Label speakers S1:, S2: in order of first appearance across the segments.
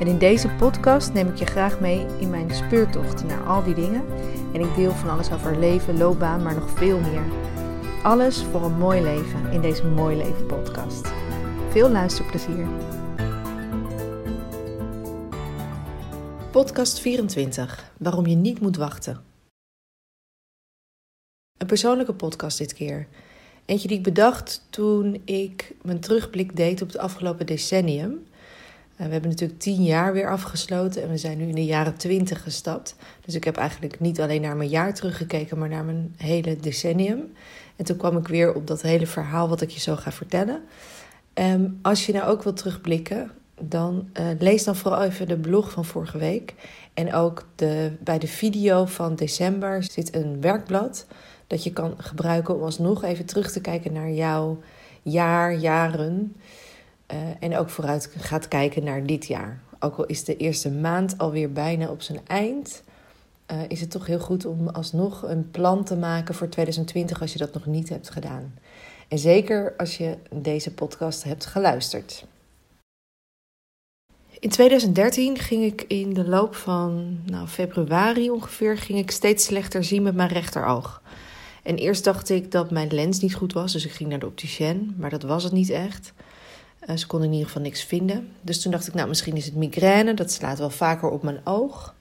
S1: En in deze podcast neem ik je graag mee in mijn speurtocht naar al die dingen. En ik deel van alles over leven, loopbaan, maar nog veel meer. Alles voor een mooi leven in deze Mooi Leven podcast. Veel luisterplezier. Podcast 24. Waarom je niet moet wachten. Een persoonlijke podcast dit keer. Eentje die ik bedacht toen ik mijn terugblik deed op het afgelopen decennium. Eh, we hebben natuurlijk tien jaar weer afgesloten en we zijn nu in de jaren twintig gestapt. Dus ik heb eigenlijk niet alleen naar mijn jaar teruggekeken, maar naar mijn hele decennium. En toen kwam ik weer op dat hele verhaal wat ik je zo ga vertellen. Um, als je nou ook wilt terugblikken, dan uh, lees dan vooral even de blog van vorige week. En ook de, bij de video van december zit een werkblad dat je kan gebruiken om alsnog even terug te kijken naar jouw jaar, jaren. Uh, en ook vooruit gaat kijken naar dit jaar. Ook al is de eerste maand alweer bijna op zijn eind, uh, is het toch heel goed om alsnog een plan te maken voor 2020 als je dat nog niet hebt gedaan. En zeker als je deze podcast hebt geluisterd. In 2013 ging ik in de loop van nou, februari ongeveer ging ik steeds slechter zien met mijn rechteroog. En eerst dacht ik dat mijn lens niet goed was, dus ik ging naar de opticien, maar dat was het niet echt. Uh, ze konden in ieder geval niks vinden. Dus toen dacht ik, nou, misschien is het migraine. Dat slaat wel vaker op mijn oog.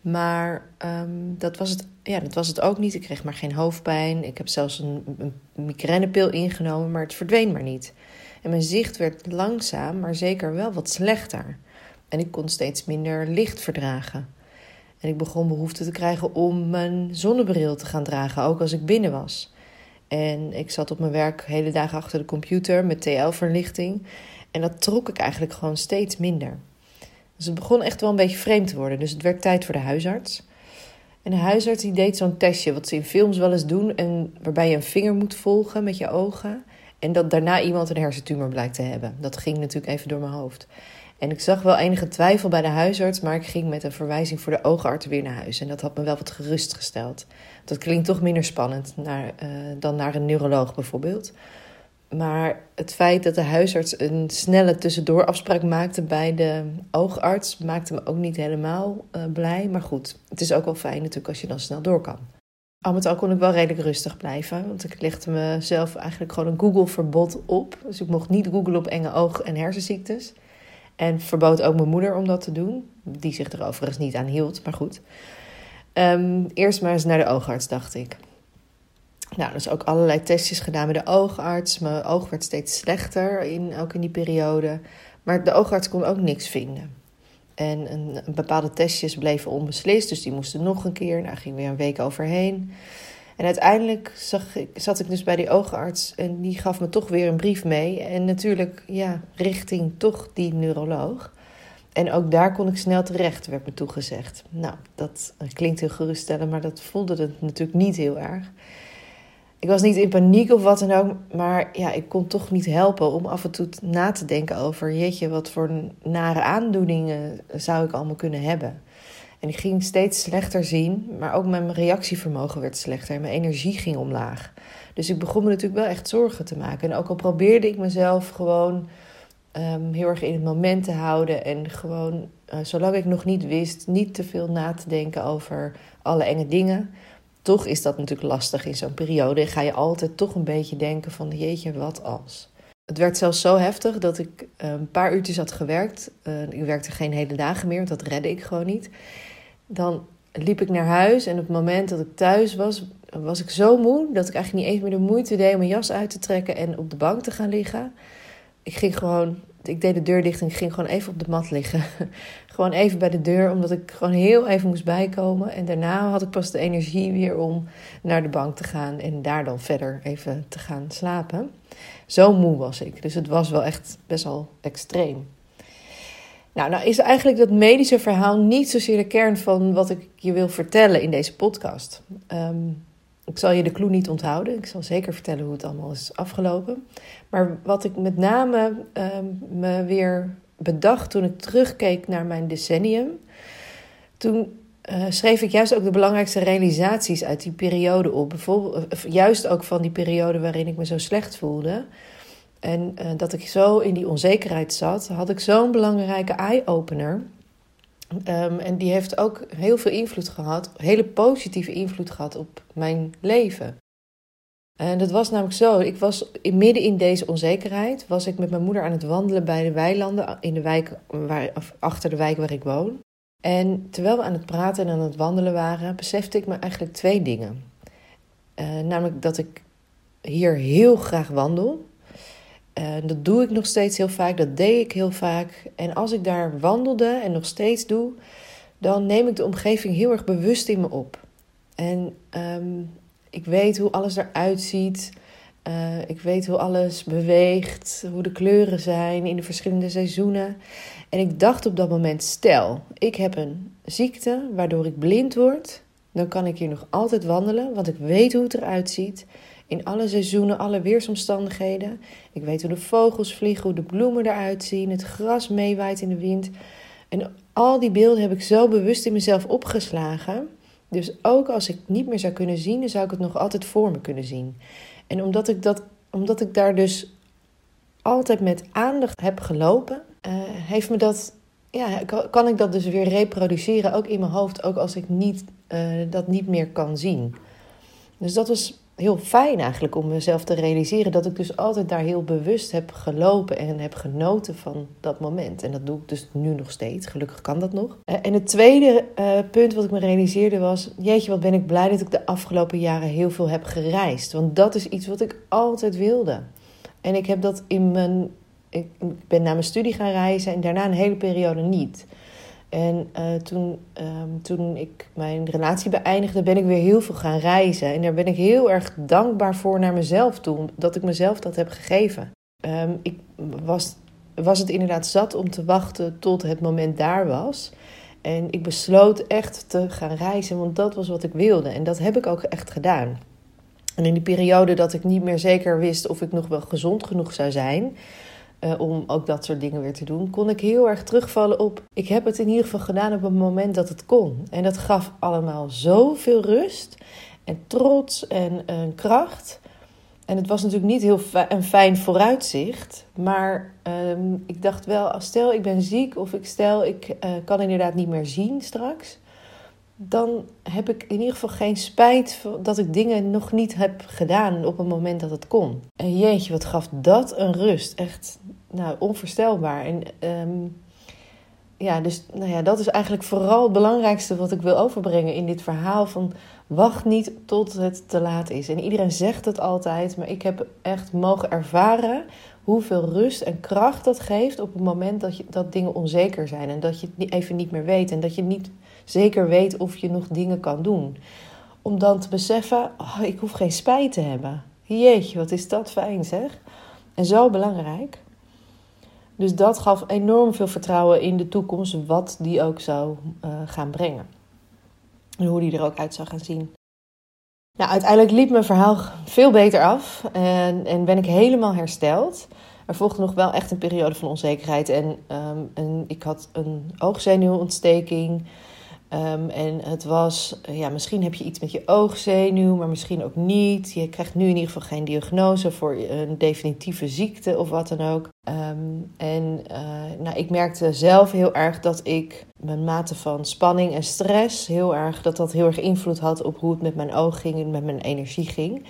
S1: Maar um, dat, was het, ja, dat was het ook niet. Ik kreeg maar geen hoofdpijn. Ik heb zelfs een, een migrainepil ingenomen, maar het verdween maar niet. En mijn zicht werd langzaam, maar zeker wel wat slechter. En ik kon steeds minder licht verdragen. En ik begon behoefte te krijgen om mijn zonnebril te gaan dragen, ook als ik binnen was. En ik zat op mijn werk hele dagen achter de computer met TL-verlichting. En dat trok ik eigenlijk gewoon steeds minder. Dus het begon echt wel een beetje vreemd te worden. Dus het werd tijd voor de huisarts. En de huisarts die deed zo'n testje, wat ze in films wel eens doen. En waarbij je een vinger moet volgen met je ogen. En dat daarna iemand een hersentumor blijkt te hebben. Dat ging natuurlijk even door mijn hoofd. En ik zag wel enige twijfel bij de huisarts, maar ik ging met een verwijzing voor de oogarts weer naar huis. En dat had me wel wat gerustgesteld. Dat klinkt toch minder spannend uh, dan naar een neuroloog bijvoorbeeld. Maar het feit dat de huisarts een snelle tussendoorafspraak maakte bij de oogarts maakte me ook niet helemaal uh, blij. Maar goed, het is ook wel fijn natuurlijk als je dan snel door kan. Al met al kon ik wel redelijk rustig blijven, want ik legde mezelf eigenlijk gewoon een Google-verbod op. Dus ik mocht niet googlen op enge oog- en hersenziektes. En verbood ook mijn moeder om dat te doen, die zich er overigens niet aan hield, maar goed. Um, eerst maar eens naar de oogarts, dacht ik. Nou, dus ook allerlei testjes gedaan met de oogarts. Mijn oog werd steeds slechter, in, ook in die periode. Maar de oogarts kon ook niks vinden. En een, een bepaalde testjes bleven onbeslist, dus die moesten nog een keer. Nou, ging weer een week overheen. En uiteindelijk zag ik, zat ik dus bij die oogarts en die gaf me toch weer een brief mee. En natuurlijk, ja, richting toch die neuroloog. En ook daar kon ik snel terecht, werd me toegezegd. Nou, dat klinkt heel geruststellend, maar dat voelde het natuurlijk niet heel erg. Ik was niet in paniek of wat dan ook, maar ja, ik kon toch niet helpen om af en toe na te denken over, jeetje, wat voor nare aandoeningen zou ik allemaal kunnen hebben. En ik ging steeds slechter zien, maar ook mijn reactievermogen werd slechter en mijn energie ging omlaag. Dus ik begon me natuurlijk wel echt zorgen te maken. En ook al probeerde ik mezelf gewoon um, heel erg in het moment te houden en gewoon, uh, zolang ik nog niet wist, niet te veel na te denken over alle enge dingen. Toch is dat natuurlijk lastig in zo'n periode. En ga je altijd toch een beetje denken van jeetje, wat als? Het werd zelfs zo heftig dat ik uh, een paar uurtjes had gewerkt. Uh, ik werkte geen hele dagen meer, want dat redde ik gewoon niet. Dan liep ik naar huis en op het moment dat ik thuis was, was ik zo moe dat ik eigenlijk niet eens meer de moeite deed om mijn jas uit te trekken en op de bank te gaan liggen. Ik ging gewoon, ik deed de deur dicht en ging gewoon even op de mat liggen. gewoon even bij de deur, omdat ik gewoon heel even moest bijkomen. En daarna had ik pas de energie weer om naar de bank te gaan en daar dan verder even te gaan slapen. Zo moe was ik. Dus het was wel echt best wel extreem. Nou, nou is eigenlijk dat medische verhaal niet zozeer de kern van wat ik je wil vertellen in deze podcast. Ehm, ik zal je de clue niet onthouden. Ik zal zeker vertellen hoe het allemaal is afgelopen. Maar wat ik met name ehm, me weer bedacht toen ik terugkeek naar mijn decennium. Toen uh, schreef ik juist ook de belangrijkste realisaties uit die periode op. Bijvoorbeeld, eh, juist ook van die periode waarin ik me zo slecht voelde. En uh, dat ik zo in die onzekerheid zat, had ik zo'n belangrijke eye-opener. Um, en die heeft ook heel veel invloed gehad, hele positieve invloed gehad op mijn leven. En dat was namelijk zo, ik was midden in deze onzekerheid, was ik met mijn moeder aan het wandelen bij de weilanden in de wijk waar, achter de wijk waar ik woon. En terwijl we aan het praten en aan het wandelen waren, besefte ik me eigenlijk twee dingen. Uh, namelijk dat ik hier heel graag wandel. Uh, dat doe ik nog steeds heel vaak, dat deed ik heel vaak. En als ik daar wandelde en nog steeds doe, dan neem ik de omgeving heel erg bewust in me op. En um, ik weet hoe alles eruit ziet. Uh, ik weet hoe alles beweegt, hoe de kleuren zijn in de verschillende seizoenen. En ik dacht op dat moment: stel, ik heb een ziekte waardoor ik blind word, dan kan ik hier nog altijd wandelen, want ik weet hoe het eruit ziet. In alle seizoenen, alle weersomstandigheden. Ik weet hoe de vogels vliegen, hoe de bloemen eruit zien, het gras meewaait in de wind. En al die beelden heb ik zo bewust in mezelf opgeslagen. Dus ook als ik niet meer zou kunnen zien, zou ik het nog altijd voor me kunnen zien. En omdat ik, dat, omdat ik daar dus altijd met aandacht heb gelopen, uh, heeft me dat, ja, kan ik dat dus weer reproduceren, ook in mijn hoofd, ook als ik niet, uh, dat niet meer kan zien. Dus dat was heel fijn eigenlijk om mezelf te realiseren dat ik dus altijd daar heel bewust heb gelopen en heb genoten van dat moment. En dat doe ik dus nu nog steeds. Gelukkig kan dat nog. Eh, en het tweede uh, punt wat ik me realiseerde was: jeetje, wat ben ik blij dat ik de afgelopen jaren heel veel heb gereisd. Want dat is iets wat ik altijd wilde. En ik heb dat in mijn. Ik ben naar mijn studie gaan reizen en daarna een hele periode niet. En uh, toen, um, toen ik mijn relatie beëindigde, ben ik weer heel veel gaan reizen. En daar ben ik heel erg dankbaar voor naar mezelf toe, dat ik mezelf dat heb gegeven. Um, ik was, was het inderdaad zat om te wachten tot het moment daar was. En ik besloot echt te gaan reizen, want dat was wat ik wilde. En dat heb ik ook echt gedaan. En in die periode dat ik niet meer zeker wist of ik nog wel gezond genoeg zou zijn, uh, om ook dat soort dingen weer te doen, kon ik heel erg terugvallen op. Ik heb het in ieder geval gedaan op het moment dat het kon. En dat gaf allemaal zoveel rust en trots en, en kracht. En het was natuurlijk niet heel een fijn vooruitzicht. Maar um, ik dacht wel, stel ik ben ziek of ik stel ik uh, kan inderdaad niet meer zien straks dan heb ik in ieder geval geen spijt dat ik dingen nog niet heb gedaan op het moment dat het kon. En jeetje, wat gaf dat een rust. Echt nou, onvoorstelbaar. En um, ja, dus nou ja, dat is eigenlijk vooral het belangrijkste wat ik wil overbrengen in dit verhaal van wacht niet tot het te laat is. En iedereen zegt het altijd, maar ik heb echt mogen ervaren hoeveel rust en kracht dat geeft op het moment dat, je, dat dingen onzeker zijn en dat je het even niet meer weet en dat je niet zeker weet of je nog dingen kan doen. Om dan te beseffen, oh, ik hoef geen spijt te hebben. Jeetje, wat is dat fijn zeg. En zo belangrijk. Dus dat gaf enorm veel vertrouwen in de toekomst, wat die ook zou uh, gaan brengen. En hoe die er ook uit zou gaan zien. Nou, uiteindelijk liep mijn verhaal veel beter af en, en ben ik helemaal hersteld. Er volgde nog wel echt een periode van onzekerheid en, um, en ik had een oogzenuwontsteking. Um, en het was, ja, misschien heb je iets met je oogzenuw, maar misschien ook niet. Je krijgt nu in ieder geval geen diagnose voor een definitieve ziekte of wat dan ook. Um, en uh, nou, ik merkte zelf heel erg dat ik mijn mate van spanning en stress heel erg, dat dat heel erg invloed had op hoe het met mijn oog ging en met mijn energie ging.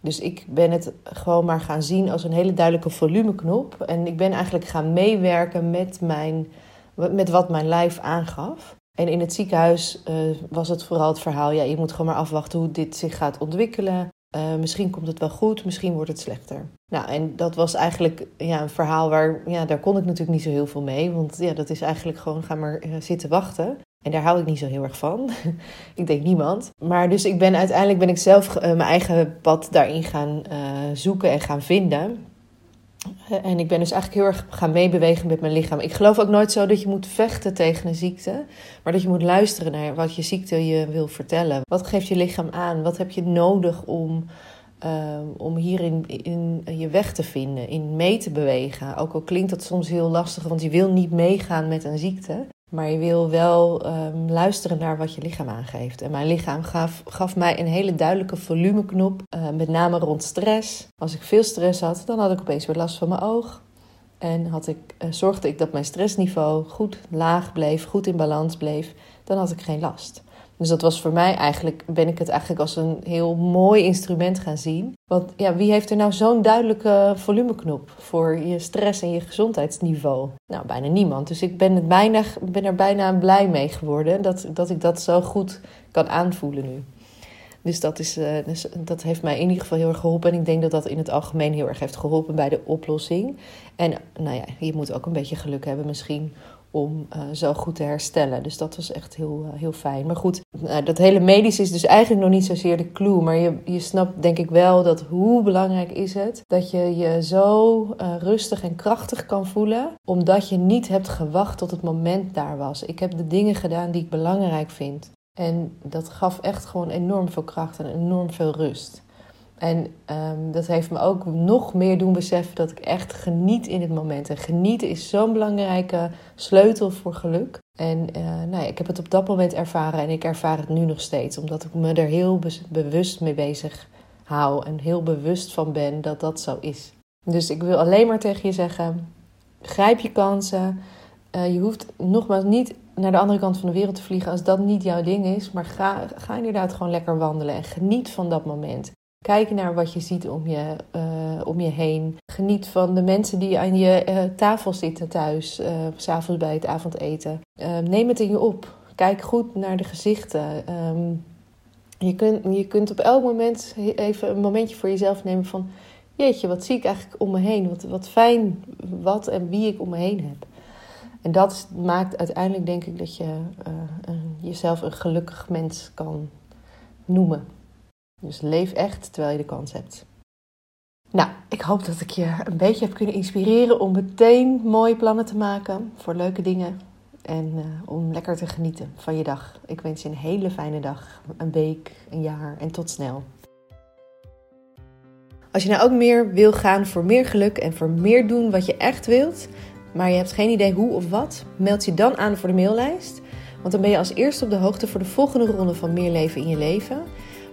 S1: Dus ik ben het gewoon maar gaan zien als een hele duidelijke volumeknop. En ik ben eigenlijk gaan meewerken met, mijn, met wat mijn lijf aangaf. En in het ziekenhuis uh, was het vooral het verhaal: ja, je moet gewoon maar afwachten hoe dit zich gaat ontwikkelen. Uh, misschien komt het wel goed, misschien wordt het slechter. Nou, en dat was eigenlijk ja, een verhaal waar, ja, daar kon ik natuurlijk niet zo heel veel mee. Want ja, dat is eigenlijk gewoon, ga maar uh, zitten wachten. En daar hou ik niet zo heel erg van. ik denk niemand. Maar dus ik ben uiteindelijk ben ik zelf mijn eigen pad daarin gaan zoeken en gaan vinden. En ik ben dus eigenlijk heel erg gaan meebewegen met mijn lichaam. Ik geloof ook nooit zo dat je moet vechten tegen een ziekte, maar dat je moet luisteren naar wat je ziekte je wil vertellen. Wat geeft je lichaam aan? Wat heb je nodig om, uh, om hierin in je weg te vinden, in mee te bewegen? Ook al klinkt dat soms heel lastig, want je wil niet meegaan met een ziekte. Maar je wil wel um, luisteren naar wat je lichaam aangeeft. En mijn lichaam gaf, gaf mij een hele duidelijke volumeknop, uh, met name rond stress. Als ik veel stress had, dan had ik opeens weer last van mijn oog. En had ik, uh, zorgde ik dat mijn stressniveau goed laag bleef, goed in balans bleef, dan had ik geen last. Dus dat was voor mij eigenlijk, ben ik het eigenlijk als een heel mooi instrument gaan zien. Want ja, wie heeft er nou zo'n duidelijke volumeknop voor je stress en je gezondheidsniveau? Nou, bijna niemand. Dus ik ben, het bijna, ben er bijna blij mee geworden dat, dat ik dat zo goed kan aanvoelen nu. Dus dat, is, uh, dus dat heeft mij in ieder geval heel erg geholpen. En ik denk dat dat in het algemeen heel erg heeft geholpen bij de oplossing. En nou ja, je moet ook een beetje geluk hebben misschien om uh, zo goed te herstellen. Dus dat was echt heel, uh, heel fijn. Maar goed, uh, dat hele medisch is dus eigenlijk nog niet zozeer de clue. Maar je, je snapt denk ik wel dat hoe belangrijk is het dat je je zo rustig en krachtig kan voelen. Omdat je niet hebt gewacht tot het moment daar was. Ik heb de dingen gedaan die ik belangrijk vind. En dat gaf echt gewoon enorm veel kracht en enorm veel rust. En um, dat heeft me ook nog meer doen beseffen dat ik echt geniet in het moment. En genieten is zo'n belangrijke sleutel voor geluk. En uh, nou ja, ik heb het op dat moment ervaren en ik ervaar het nu nog steeds. Omdat ik me er heel be bewust mee bezig hou en heel bewust van ben dat dat zo is. Dus ik wil alleen maar tegen je zeggen, grijp je kansen. Uh, je hoeft nogmaals niet naar de andere kant van de wereld te vliegen als dat niet jouw ding is. Maar ga, ga inderdaad gewoon lekker wandelen en geniet van dat moment. Kijk naar wat je ziet om je, uh, om je heen. Geniet van de mensen die aan je uh, tafel zitten thuis, uh, s'avonds bij het avondeten. neem het in je op. Kijk goed naar de gezichten. Um, je, kunt, je kunt op elk moment even een momentje voor jezelf nemen van... Jeetje, wat zie ik eigenlijk om me heen? Wat, wat fijn wat en wie ik om me heen heb. En dat maakt uiteindelijk denk ik dat je jezelf een gelukkig mens kan noemen. Dus leef echt terwijl je de kans hebt. Nou, ik hoop dat ik je een beetje heb kunnen inspireren om meteen mooie plannen te maken voor leuke dingen. En uh, om lekker te genieten van je dag. Ik wens je een hele fijne dag, een week, een jaar en tot snel. Als je nou ook meer wil gaan voor meer geluk en voor meer doen wat je echt wilt, maar je hebt geen idee hoe of wat, meld je dan aan voor de maillijst. Want dan ben je als eerste op de hoogte voor de volgende ronde van Meer Leven in je Leven.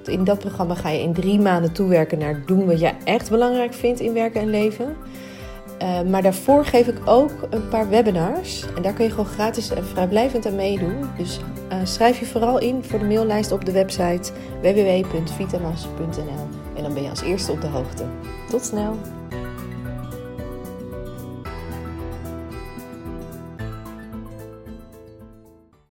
S1: In dat programma ga je in drie maanden toewerken naar doen wat jij echt belangrijk vindt in werken en leven. Uh, maar daarvoor geef ik ook een paar webinars. En daar kun je gewoon gratis en vrijblijvend aan meedoen. Dus uh, schrijf je vooral in voor de maillijst op de website www.vitamas.nl. En dan ben je als eerste op de hoogte. Tot snel!